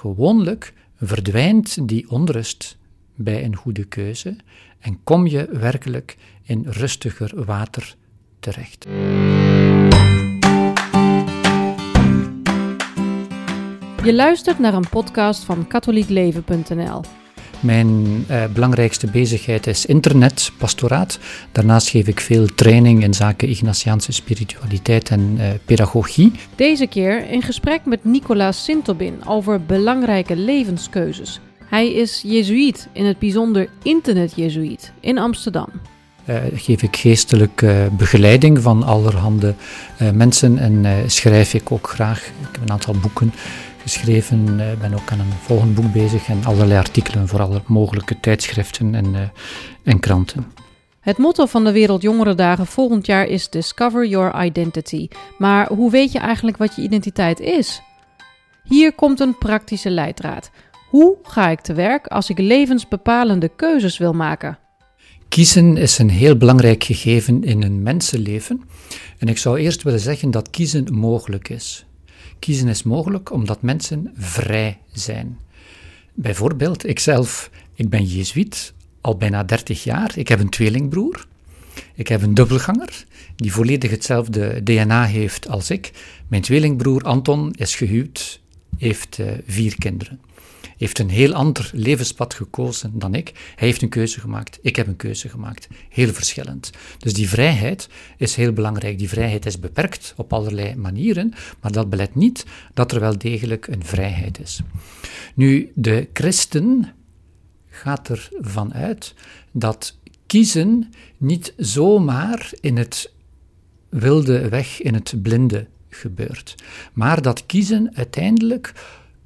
gewoonlijk verdwijnt die onrust bij een goede keuze en kom je werkelijk in rustiger water terecht. Je luistert naar een podcast van katholiekleven.nl. Mijn eh, belangrijkste bezigheid is internet, pastoraat. Daarnaast geef ik veel training in zaken Ignatiaanse spiritualiteit en eh, pedagogie. Deze keer in gesprek met Nicolaas Sintobin over belangrijke levenskeuzes. Hij is jezuïet, in het bijzonder internet-jezuïet, in Amsterdam. Uh, geef ik geestelijke begeleiding van allerhande uh, mensen en uh, schrijf ik ook graag. Ik heb een aantal boeken geschreven. Ik ben ook aan een volgend boek bezig en allerlei artikelen voor alle mogelijke tijdschriften en, en kranten. Het motto van de Wereldjongerendagen volgend jaar is Discover Your Identity. Maar hoe weet je eigenlijk wat je identiteit is? Hier komt een praktische leidraad. Hoe ga ik te werk als ik levensbepalende keuzes wil maken? Kiezen is een heel belangrijk gegeven in een mensenleven. En ik zou eerst willen zeggen dat kiezen mogelijk is. Kiezen is mogelijk omdat mensen vrij zijn. Bijvoorbeeld, ikzelf, ik ben jezuïet, al bijna 30 jaar. Ik heb een tweelingbroer. Ik heb een dubbelganger, die volledig hetzelfde DNA heeft als ik. Mijn tweelingbroer Anton is gehuwd, heeft uh, vier kinderen heeft een heel ander levenspad gekozen dan ik. Hij heeft een keuze gemaakt, ik heb een keuze gemaakt. Heel verschillend. Dus die vrijheid is heel belangrijk. Die vrijheid is beperkt op allerlei manieren, maar dat belet niet dat er wel degelijk een vrijheid is. Nu, de christen gaat ervan uit dat kiezen niet zomaar in het wilde weg, in het blinde gebeurt, maar dat kiezen uiteindelijk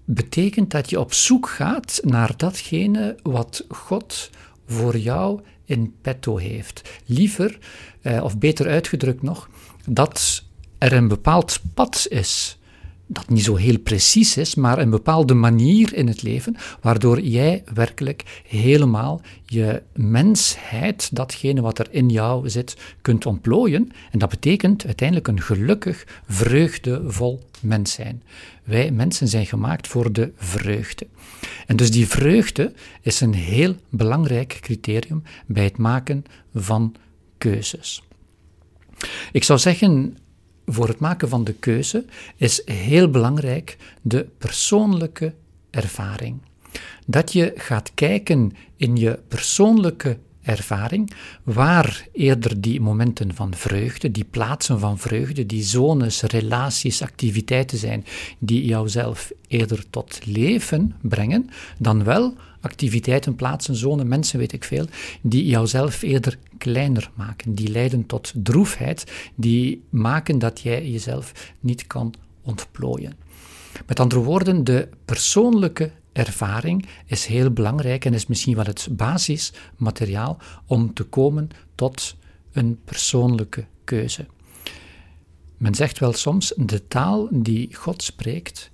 betekent dat je op zoek gaat naar datgene wat God voor jou in petto heeft. Liever, eh, of beter uitgedrukt nog, dat er een bepaald pad is dat niet zo heel precies is, maar een bepaalde manier in het leven, waardoor jij werkelijk helemaal je mensheid, datgene wat er in jou zit, kunt ontplooien. En dat betekent uiteindelijk een gelukkig, vreugdevol mens zijn. Wij mensen zijn gemaakt voor de vreugde. En dus die vreugde is een heel belangrijk criterium bij het maken van keuzes. Ik zou zeggen, voor het maken van de keuze is heel belangrijk de persoonlijke ervaring. Dat je gaat kijken in je persoonlijke ervaring, waar eerder die momenten van vreugde, die plaatsen van vreugde, die zones, relaties, activiteiten zijn die jouzelf eerder tot leven brengen, dan wel activiteiten, plaatsen, zones, mensen, weet ik veel, die jouzelf eerder kleiner maken, die leiden tot droefheid, die maken dat jij jezelf niet kan ontplooien. Met andere woorden, de persoonlijke ervaring is heel belangrijk en is misschien wel het basismateriaal om te komen tot een persoonlijke keuze. Men zegt wel soms: de taal die God spreekt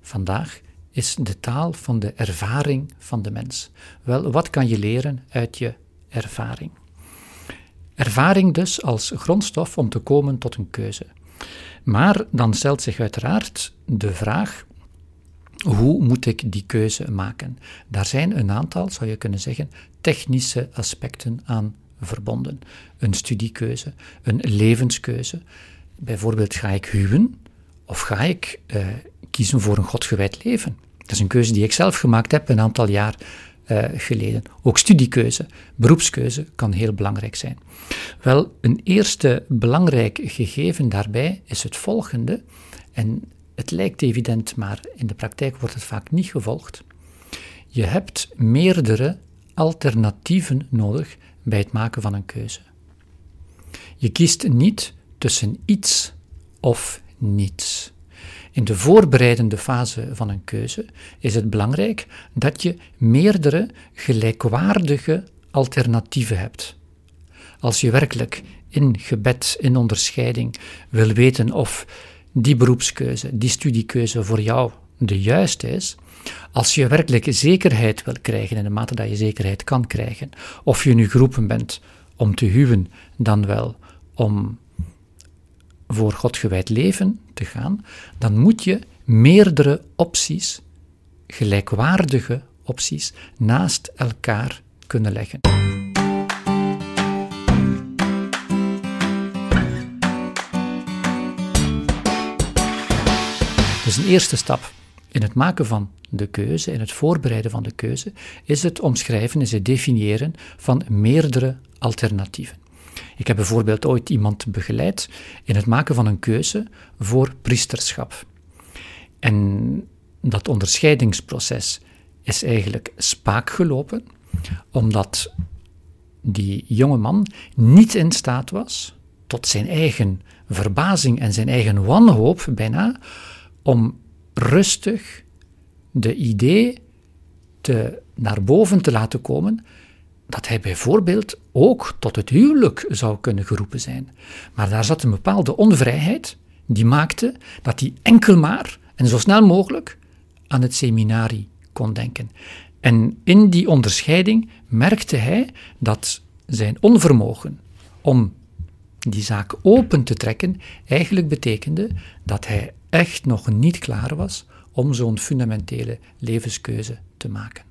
vandaag is de taal van de ervaring van de mens. Wel, wat kan je leren uit je ervaring? Ervaring dus als grondstof om te komen tot een keuze. Maar dan stelt zich uiteraard de vraag: hoe moet ik die keuze maken? Daar zijn een aantal, zou je kunnen zeggen, technische aspecten aan verbonden. Een studiekeuze, een levenskeuze. Bijvoorbeeld, ga ik huwen of ga ik uh, kiezen voor een godgewijd leven? Dat is een keuze die ik zelf gemaakt heb een aantal jaar uh, geleden. Ook studiekeuze, beroepskeuze kan heel belangrijk zijn. Wel, een eerste belangrijk gegeven daarbij is het volgende, en het lijkt evident, maar in de praktijk wordt het vaak niet gevolgd. Je hebt meerdere alternatieven nodig bij het maken van een keuze. Je kiest niet tussen iets of niets. In de voorbereidende fase van een keuze is het belangrijk dat je meerdere gelijkwaardige alternatieven hebt. Als je werkelijk in gebed, in onderscheiding wil weten of die beroepskeuze, die studiekeuze voor jou de juiste is, als je werkelijk zekerheid wil krijgen, in de mate dat je zekerheid kan krijgen, of je nu geroepen bent om te huwen, dan wel om voor God gewijd leven te gaan, dan moet je meerdere opties gelijkwaardige opties naast elkaar kunnen leggen. Dus een eerste stap in het maken van de keuze, in het voorbereiden van de keuze, is het omschrijven, is het definiëren van meerdere alternatieven. Ik heb bijvoorbeeld ooit iemand begeleid in het maken van een keuze voor priesterschap. En dat onderscheidingsproces is eigenlijk spaak gelopen, omdat die jonge man niet in staat was, tot zijn eigen verbazing en zijn eigen wanhoop bijna, om rustig de idee te, naar boven te laten komen dat hij bijvoorbeeld ook tot het huwelijk zou kunnen geroepen zijn. Maar daar zat een bepaalde onvrijheid die maakte dat hij enkel maar en zo snel mogelijk aan het seminarie kon denken. En in die onderscheiding merkte hij dat zijn onvermogen om die zaak open te trekken eigenlijk betekende dat hij echt nog niet klaar was om zo'n fundamentele levenskeuze te maken.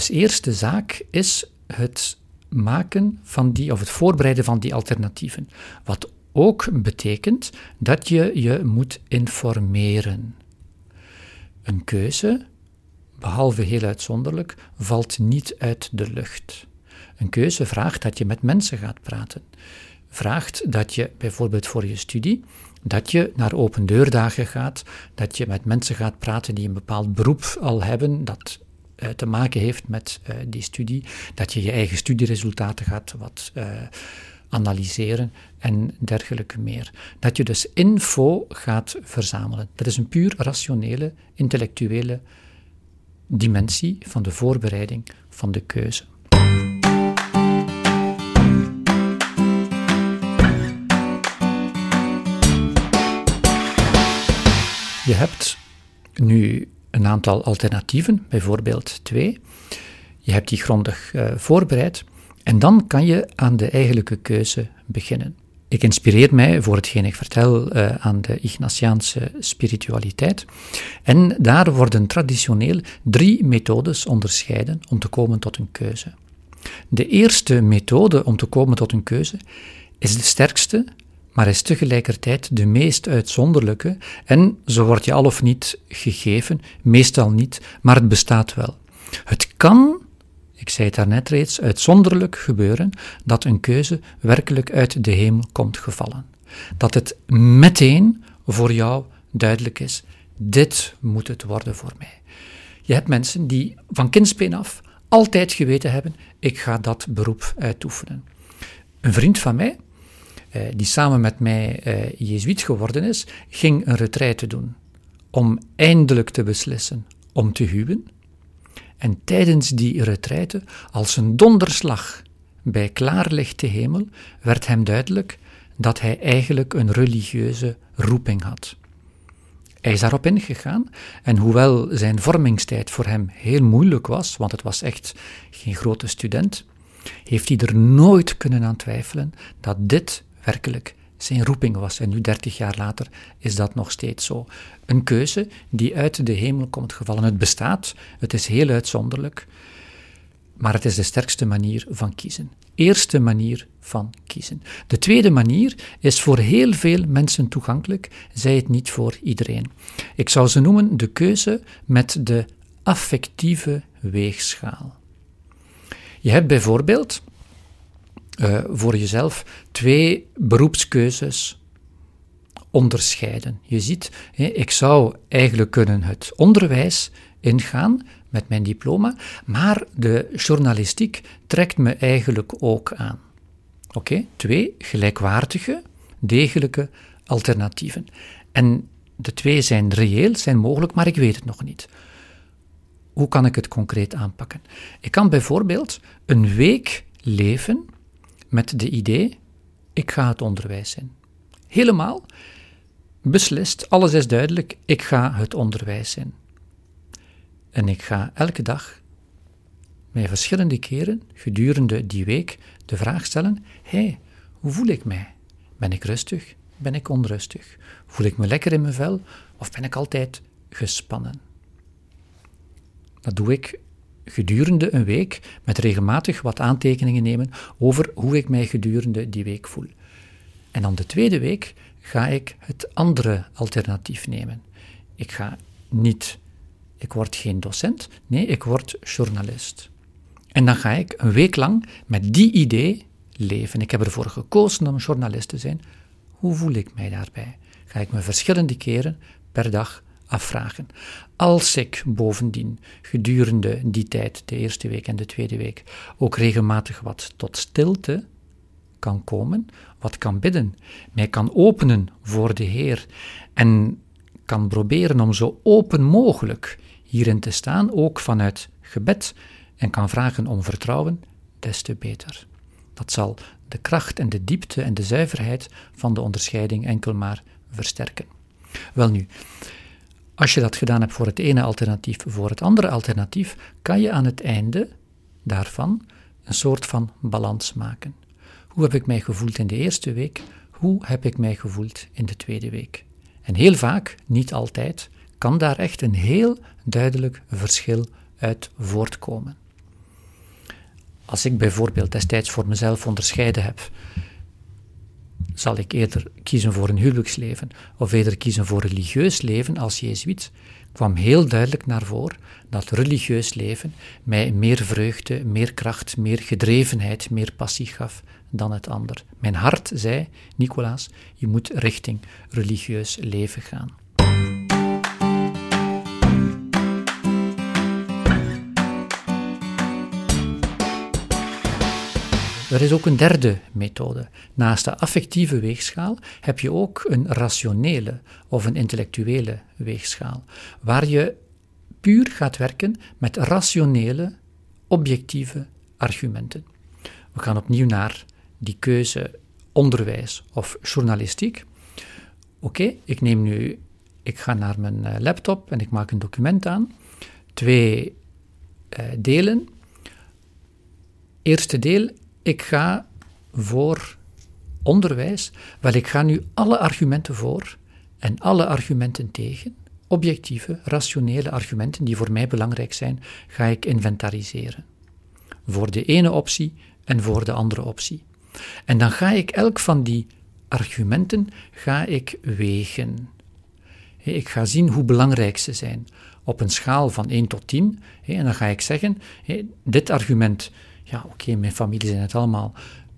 Dus eerste zaak is het maken van die, of het voorbereiden van die alternatieven. Wat ook betekent dat je je moet informeren. Een keuze, behalve heel uitzonderlijk, valt niet uit de lucht. Een keuze vraagt dat je met mensen gaat praten. Vraagt dat je bijvoorbeeld voor je studie dat je naar open deurdagen gaat, dat je met mensen gaat praten die een bepaald beroep al hebben, dat te maken heeft met uh, die studie, dat je je eigen studieresultaten gaat wat uh, analyseren en dergelijke meer. Dat je dus info gaat verzamelen. Dat is een puur rationele, intellectuele dimensie van de voorbereiding van de keuze. Je hebt nu een aantal alternatieven, bijvoorbeeld twee. Je hebt die grondig uh, voorbereid en dan kan je aan de eigenlijke keuze beginnen. Ik inspireer mij voor hetgeen ik vertel uh, aan de Ignatiaanse spiritualiteit. En daar worden traditioneel drie methodes onderscheiden om te komen tot een keuze. De eerste methode om te komen tot een keuze is de sterkste maar is tegelijkertijd de meest uitzonderlijke en zo wordt je al of niet gegeven, meestal niet, maar het bestaat wel. Het kan, ik zei het daarnet reeds, uitzonderlijk gebeuren dat een keuze werkelijk uit de hemel komt gevallen. Dat het meteen voor jou duidelijk is, dit moet het worden voor mij. Je hebt mensen die van kindsbeen af altijd geweten hebben, ik ga dat beroep uitoefenen. Een vriend van mij, die samen met mij uh, jezuïet geworden is, ging een retraite doen om eindelijk te beslissen om te huwen. En tijdens die retraite, als een donderslag bij klaarlichte hemel, werd hem duidelijk dat hij eigenlijk een religieuze roeping had. Hij is daarop ingegaan en hoewel zijn vormingstijd voor hem heel moeilijk was, want het was echt geen grote student, heeft hij er nooit kunnen aan twijfelen dat dit werkelijk zijn roeping was. En nu, dertig jaar later, is dat nog steeds zo. Een keuze die uit de hemel komt gevallen. Het bestaat, het is heel uitzonderlijk, maar het is de sterkste manier van kiezen. Eerste manier van kiezen. De tweede manier is voor heel veel mensen toegankelijk, zij het niet voor iedereen. Ik zou ze noemen de keuze met de affectieve weegschaal. Je hebt bijvoorbeeld uh, voor jezelf twee beroepskeuzes onderscheiden. Je ziet, ik zou eigenlijk kunnen het onderwijs ingaan met mijn diploma, maar de journalistiek trekt me eigenlijk ook aan. Oké, twee gelijkwaardige, degelijke alternatieven. En de twee zijn reëel, zijn mogelijk, maar ik weet het nog niet. Hoe kan ik het concreet aanpakken? Ik kan bijvoorbeeld een week leven met de idee, ik ga het onderwijs in. Helemaal beslist, alles is duidelijk, ik ga het onderwijs in. En ik ga elke dag mij verschillende keren gedurende die week de vraag stellen: hé, hey, hoe voel ik mij? Ben ik rustig? Ben ik onrustig? Voel ik me lekker in mijn vel? Of ben ik altijd gespannen? Dat doe ik gedurende een week met regelmatig wat aantekeningen nemen over hoe ik mij gedurende die week voel. En dan de tweede week ga ik het andere alternatief nemen. Ik ga niet, ik word geen docent, nee, ik word journalist. En dan ga ik een week lang met die idee leven. Ik heb ervoor gekozen om journalist te zijn. Hoe voel ik mij daarbij? Ga ik me verschillende keren per dag afvragen. Als ik bovendien gedurende die tijd, de eerste week en de tweede week, ook regelmatig wat tot stilte kan komen, wat kan bidden, mij kan openen voor de Heer en kan proberen om zo open mogelijk hierin te staan, ook vanuit gebed, en kan vragen om vertrouwen, des te beter. Dat zal de kracht en de diepte en de zuiverheid van de onderscheiding enkel maar versterken. Welnu, als je dat gedaan hebt voor het ene alternatief, voor het andere alternatief, kan je aan het einde daarvan een soort van balans maken. Hoe heb ik mij gevoeld in de eerste week? Hoe heb ik mij gevoeld in de tweede week? En heel vaak, niet altijd, kan daar echt een heel duidelijk verschil uit voortkomen. Als ik bijvoorbeeld destijds voor mezelf onderscheiden heb, zal ik eerder kiezen voor een huwelijksleven of eerder kiezen voor religieus leven als jezuïet, kwam heel duidelijk naar voren dat religieus leven mij meer vreugde, meer kracht, meer gedrevenheid, meer passie gaf dan het ander. Mijn hart zei, Nicolaas, je moet richting religieus leven gaan. Er is ook een derde methode. Naast de affectieve weegschaal heb je ook een rationele of een intellectuele weegschaal, waar je puur gaat werken met rationele, objectieve argumenten. We gaan opnieuw naar die keuze onderwijs of journalistiek. Oké, ik neem nu, ik ga naar mijn eh, laptop en ik maak een document aan. Twee uh, delen. Eerste deel, ik ga voor onderwijs, wel ik ga nu alle argumenten voor en alle argumenten tegen, objectieve, rationele argumenten die voor mij belangrijk zijn, ga ik inventariseren. Voor de ene optie en voor de andere optie. En dan ga ik elk van die argumenten ga ik wegen. Ik ga zien hoe belangrijk ze zijn op een schaal van 1 tot 10. En dan ga ik zeggen, dit argument ja, oké, mijn familie zijn het allemaal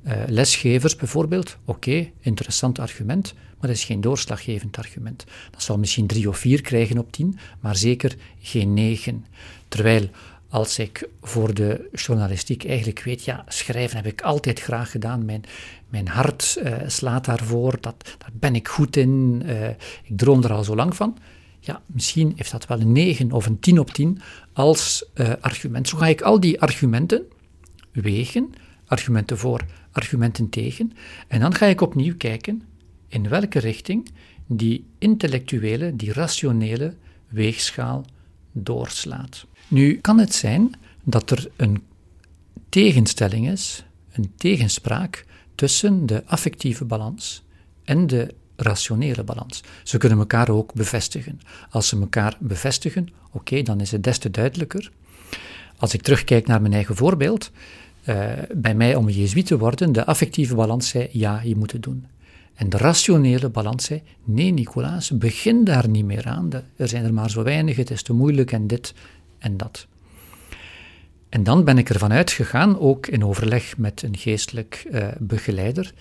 uh, lesgevers bijvoorbeeld. Oké, interessant argument, maar dat is geen doorslaggevend argument. Dat zal misschien drie of vier krijgen op tien, maar zeker geen negen. Terwijl als ik voor de journalistiek eigenlijk weet, ja, schrijven heb ik altijd graag gedaan. Mijn, mijn hart uh, slaat daarvoor, dat, daar ben ik goed in. Uh, ik droom er al zo lang van. Ja, misschien heeft dat wel een 9 of een 10 op 10 als argument. Zo ga ik al die argumenten wegen, argumenten voor, argumenten tegen, en dan ga ik opnieuw kijken in welke richting die intellectuele, die rationele weegschaal doorslaat. Nu kan het zijn dat er een tegenstelling is, een tegenspraak tussen de affectieve balans en de rationele balans. Ze kunnen elkaar ook bevestigen. Als ze elkaar bevestigen, oké, dan is het des te duidelijker. Als ik terugkijk naar mijn eigen voorbeeld, uh, bij mij om jezuïet te worden, de affectieve balans zei, ja, je moet het doen. En de rationele balans zei, nee Nicolaas, begin daar niet meer aan. Er zijn er maar zo weinig, het is te moeilijk en dit en dat. En dan ben ik ervan uitgegaan, ook in overleg met een geestelijk uh, begeleider,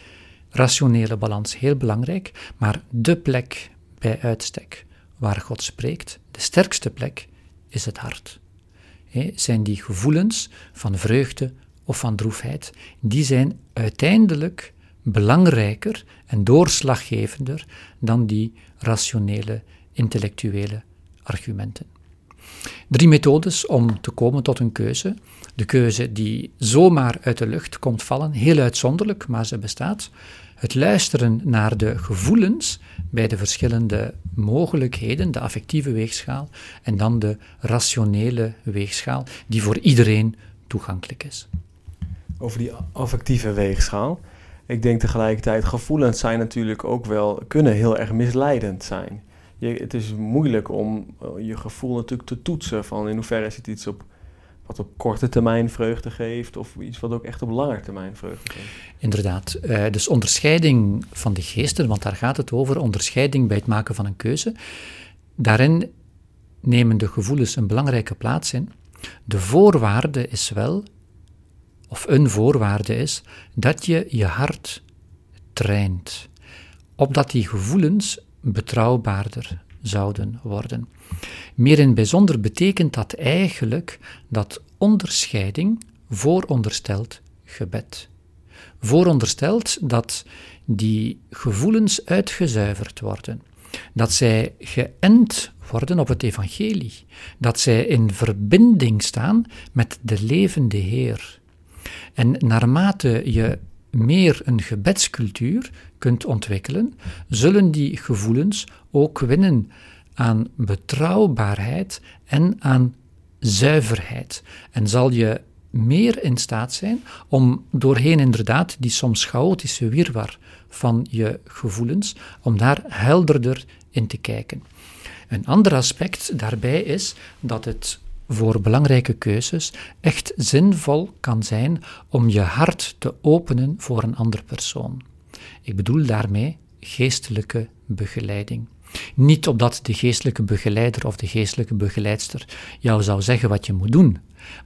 rationele balans heel belangrijk, maar de plek bij uitstek waar God spreekt, de sterkste plek, is het hart. Zijn die gevoelens van vreugde, of van droefheid, die zijn uiteindelijk belangrijker en doorslaggevender dan die rationele, intellectuele argumenten. Drie methodes om te komen tot een keuze. De keuze die zomaar uit de lucht komt vallen, heel uitzonderlijk, maar ze bestaat. Het luisteren naar de gevoelens bij de verschillende mogelijkheden, de affectieve weegschaal, en dan de rationele weegschaal, die voor iedereen toegankelijk is over die affectieve weegschaal. Ik denk tegelijkertijd, gevoelens zijn natuurlijk ook wel, kunnen heel erg misleidend zijn. je, het is moeilijk om eh, je gevoel natuurlijk te toetsen van in hoeverre is het iets op wat op korte termijn vreugde geeft of iets wat ook echt op lange termijn vreugde geeft. Inderdaad. Uh, dus onderscheiding van de geesten, want daar gaat het over, onderscheiding bij het maken van een keuze. Daarin nemen de gevoelens een belangrijke plaats in. De voorwaarde is wel, of een voorwaarde is, dat je je hart traint, opdat die gevoelens betrouwbaarder zouden worden. Meer in bijzonder betekent dat eigenlijk dat onderscheiding vooronderstelt gebed. Vooronderstelt dat die gevoelens uitgezuiverd worden, dat zij geënt worden op het evangelie, dat zij in verbinding staan met de levende Heer. En naarmate je meer een gebedscultuur kunt ontwikkelen, zullen die gevoelens ook winnen aan betrouwbaarheid en aan zuiverheid. En zal je meer in staat zijn om doorheen inderdaad die soms chaotische wirwar van je gevoelens, om daar helderder in te kijken. Een ander aspect daarbij is dat het voor belangrijke keuzes echt zinvol kan zijn om je hart te openen voor een ander persoon. Ik bedoel daarmee geestelijke begeleiding. Niet opdat de geestelijke begeleider of de geestelijke begeleidster jou zou zeggen wat je moet doen,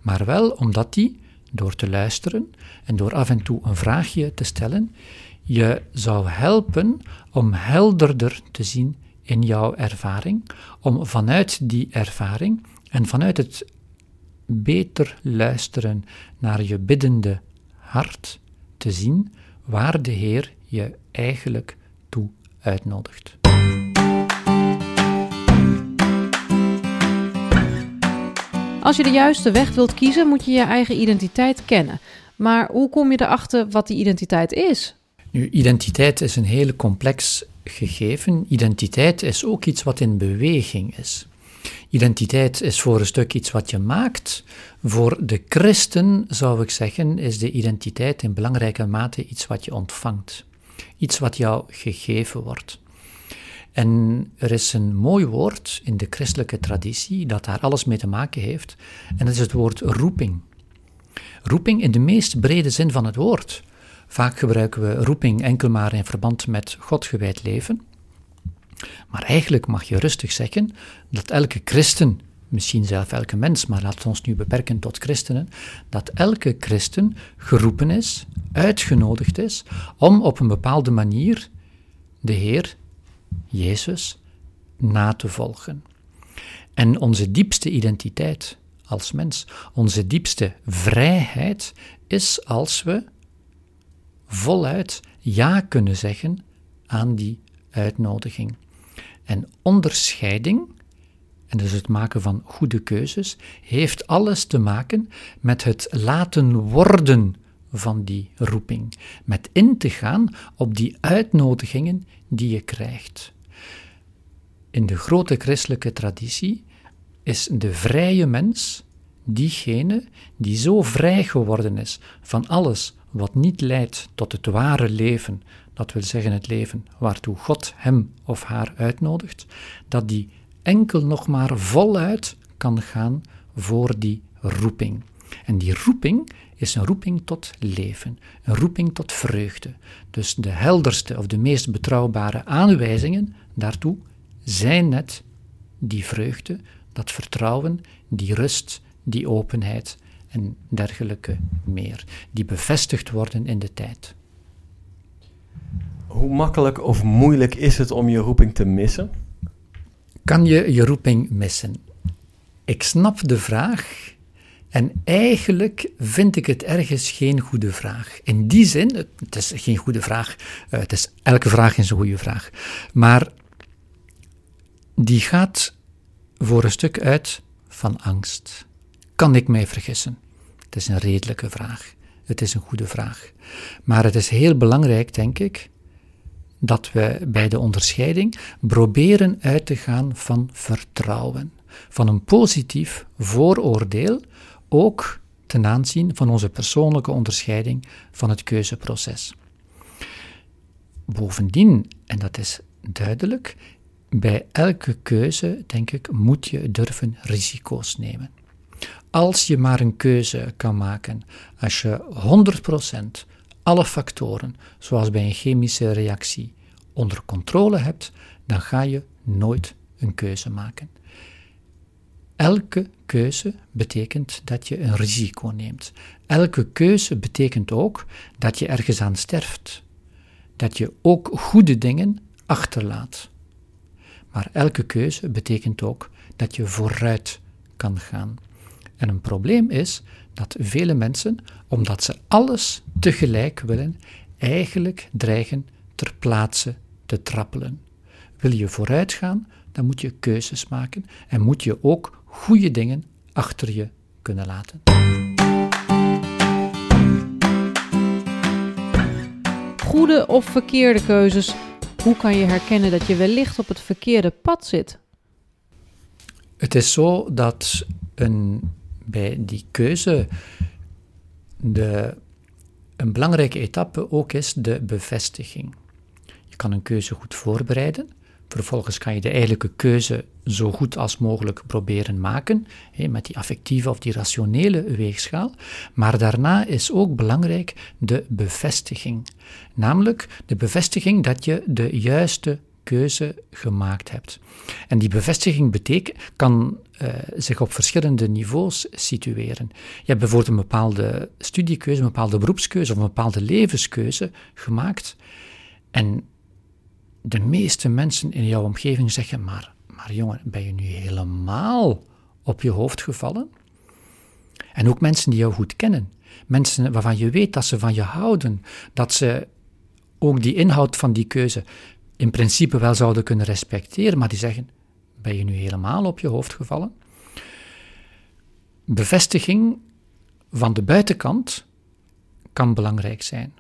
maar wel omdat die, door te luisteren en door af en toe een vraagje te stellen, je zou helpen om helderder te zien in jouw ervaring, om vanuit die ervaring en vanuit het beter luisteren naar je biddende hart te zien waar de Heer je eigenlijk toe uitnodigt. Als je de juiste weg wilt kiezen, moet je je eigen identiteit kennen. Maar hoe kom je erachter wat die identiteit is? Nu, identiteit is een heel complex gegeven. Identiteit is ook iets wat in beweging is. Identiteit is voor een stuk iets wat je maakt. Voor de christen zou ik zeggen, is de identiteit in belangrijke mate iets wat je ontvangt. Iets wat jou gegeven wordt. En er is een mooi woord in de christelijke traditie dat daar alles mee te maken heeft, en dat is het woord roeping. Roeping in de meest brede zin van het woord. Vaak gebruiken we roeping enkel maar in verband met God gewijd leven. Maar eigenlijk mag je rustig zeggen dat elke christen, misschien zelf elke mens, maar laten we ons nu beperken tot christenen, dat elke christen geroepen is, uitgenodigd is, om op een bepaalde manier de Heer, Jezus, na te volgen. En onze diepste identiteit als mens, onze diepste vrijheid, is als we voluit ja kunnen zeggen aan die uitnodiging. En onderscheiding, en dus het maken van goede keuzes, heeft alles te maken met het laten worden van die roeping, met in te gaan op die uitnodigingen die je krijgt. In de grote christelijke traditie is de vrije mens diegene die zo vrij geworden is van alles wat niet leidt tot het ware leven, dat wil zeggen het leven waartoe God hem of haar uitnodigt, dat die enkel nog maar voluit kan gaan voor die roeping. En die roeping is een roeping tot leven, een roeping tot vreugde. Dus de helderste of de meest betrouwbare aanwijzingen daartoe zijn net die vreugde, dat vertrouwen, die rust, die openheid en dergelijke meer, die bevestigd worden in de tijd. Hoe makkelijk of moeilijk is het om je roeping te missen? Kan je je roeping missen? Ik snap de vraag en eigenlijk vind ik het ergens geen goede vraag. In die zin, het is geen goede vraag, eh, het is, elke vraag is een goede vraag, maar die gaat voor een stuk uit van angst. Kan ik mij vergissen? Het is een redelijke vraag. Het is een goede vraag. Maar het is heel belangrijk, denk ik, dat we bij de onderscheiding proberen uit te gaan van vertrouwen, van een positief vooroordeel, ook ten aanzien van onze persoonlijke onderscheiding van het keuzeproces. Bovendien, en dat is duidelijk, bij elke keuze, denk ik, moet je durven risico's nemen. Als je maar een keuze kan maken, als je 100% alle factoren, zoals bij een chemische reactie, onder controle hebt, dan ga je nooit een keuze maken. Elke keuze betekent dat je een risico neemt. Elke keuze betekent ook dat je ergens aan sterft. Dat je ook goede dingen achterlaat. Maar elke keuze betekent ook dat je vooruit kan gaan. En een probleem is dat vele mensen, omdat ze alles tegelijk willen, eigenlijk dreigen ter plaatse te trappelen. Wil je vooruit gaan, dan moet je keuzes maken en moet je ook goede dingen achter je kunnen laten. Goede of verkeerde keuzes. Hoe kan je herkennen dat je wellicht op het verkeerde pad zit? Het is zo dat een, bij die keuze de, een belangrijke etappe ook is de bevestiging. Je kan een keuze goed voorbereiden. Vervolgens kan je de eigenlijke keuze zo goed als mogelijk proberen maken, met die affectieve of die rationele weegschaal. Maar daarna is ook belangrijk de bevestiging. Namelijk de bevestiging dat je de juiste keuze gemaakt hebt. En die bevestiging betekent, kan uh, zich op verschillende niveaus situeren. Je hebt bijvoorbeeld een bepaalde studiekeuze, een bepaalde beroepskeuze of een bepaalde levenskeuze gemaakt. En de meeste mensen in jouw omgeving zeggen, maar, maar jongen, ben je nu helemaal op je hoofd gevallen? En ook mensen die jou goed kennen. Mensen waarvan je weet dat ze van je houden, dat ze ook die inhoud van die keuze in principe wel zouden kunnen respecteren, maar die zeggen: Ben je nu helemaal op je hoofd gevallen? Bevestiging van de buitenkant kan belangrijk zijn.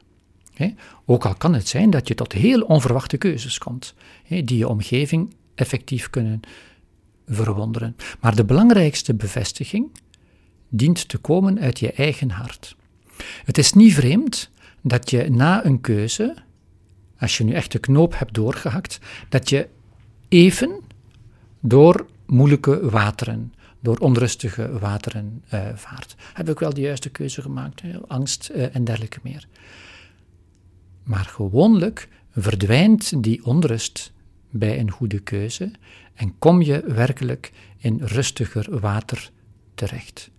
Ook al kan het zijn dat je tot heel onverwachte keuzes komt, die je omgeving effectief kunnen verwonderen. Maar de belangrijkste bevestiging dient te komen uit je eigen hart. Het is niet vreemd dat je na een keuze, als je nu echt de knoop hebt doorgehakt, dat je even door moeilijke wateren, door onrustige wateren uh, vaart. Heb ik wel de juiste keuze gemaakt? Angst uh, en dergelijke meer. Maar gewoonlijk verdwijnt die onrust bij een goede keuze en kom je werkelijk in rustiger water terecht.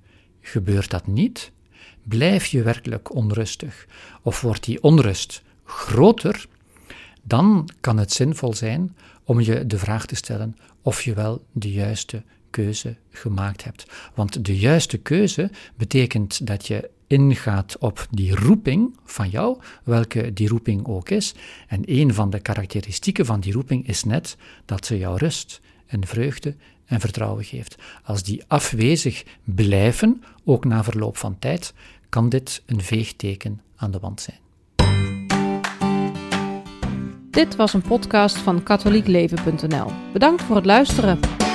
Gebeurt dat niet, blijf je werkelijk onrustig of wordt die onrust groter, dan kan het zinvol zijn om je de vraag te stellen of je wel de juiste keuze gemaakt hebt. Want de juiste keuze betekent dat je ingaat op die roeping van jou, welke die roeping ook is. En een van de karakteristieken van die roeping is net dat ze jou rust en vreugde en vertrouwen geeft. Als die afwezig blijven, ook na verloop van tijd, kan dit een veegteken aan de wand zijn. Dit was een podcast van katholiekleven.nl. Bedankt voor het luisteren.